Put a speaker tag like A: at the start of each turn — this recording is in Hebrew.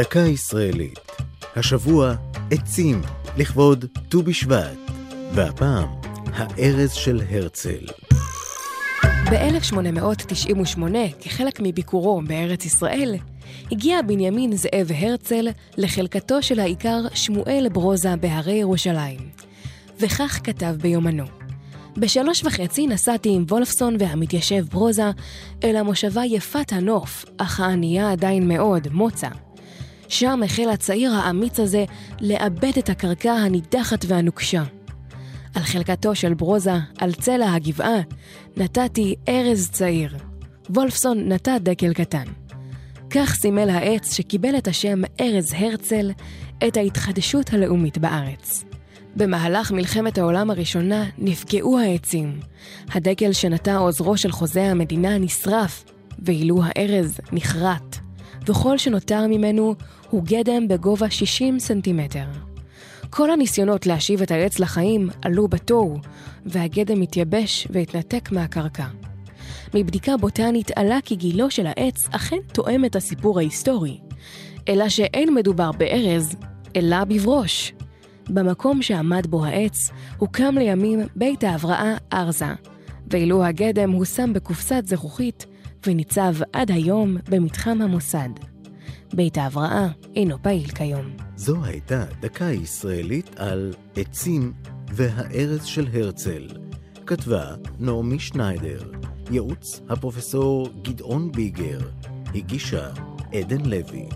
A: דקה ישראלית. השבוע עצים לכבוד ט"ו בשבט, והפעם הארז של הרצל.
B: ב-1898, כחלק מביקורו בארץ ישראל, הגיע בנימין זאב הרצל לחלקתו של האיכר שמואל ברוזה בהרי ירושלים, וכך כתב ביומנו: בשלוש וחצי נסעתי עם וולפסון והמתיישב ברוזה אל המושבה יפת הנוף, אך הענייה עדיין מאוד, מוצא. שם החל הצעיר האמיץ הזה לאבד את הקרקע הנידחת והנוקשה. על חלקתו של ברוזה, על צלע הגבעה, נתתי ארז צעיר. וולפסון נטע דקל קטן. כך סימל העץ שקיבל את השם ארז הרצל את ההתחדשות הלאומית בארץ. במהלך מלחמת העולם הראשונה נפגעו העצים. הדגל שנטע עוזרו של חוזה המדינה נשרף, ואילו הארז נכרת, וכל שנותר ממנו הוא גדם בגובה 60 סנטימטר. כל הניסיונות להשיב את העץ לחיים עלו בתוהו, והגדם התייבש והתנתק מהקרקע. מבדיקה בוטנית עלה כי גילו של העץ אכן תואם את הסיפור ההיסטורי, אלא שאין מדובר בארז, אלא בברוש. במקום שעמד בו העץ, הוקם לימים בית ההבראה ארזה, ואילו הגדם הושם בקופסת זכוכית וניצב עד היום במתחם המוסד. בית ההבראה אינו פעיל כיום.
A: זו הייתה דקה ישראלית על עצים והארץ של הרצל. כתבה נעמי שניידר, ייעוץ הפרופסור גדעון ביגר, הגישה עדן לוי.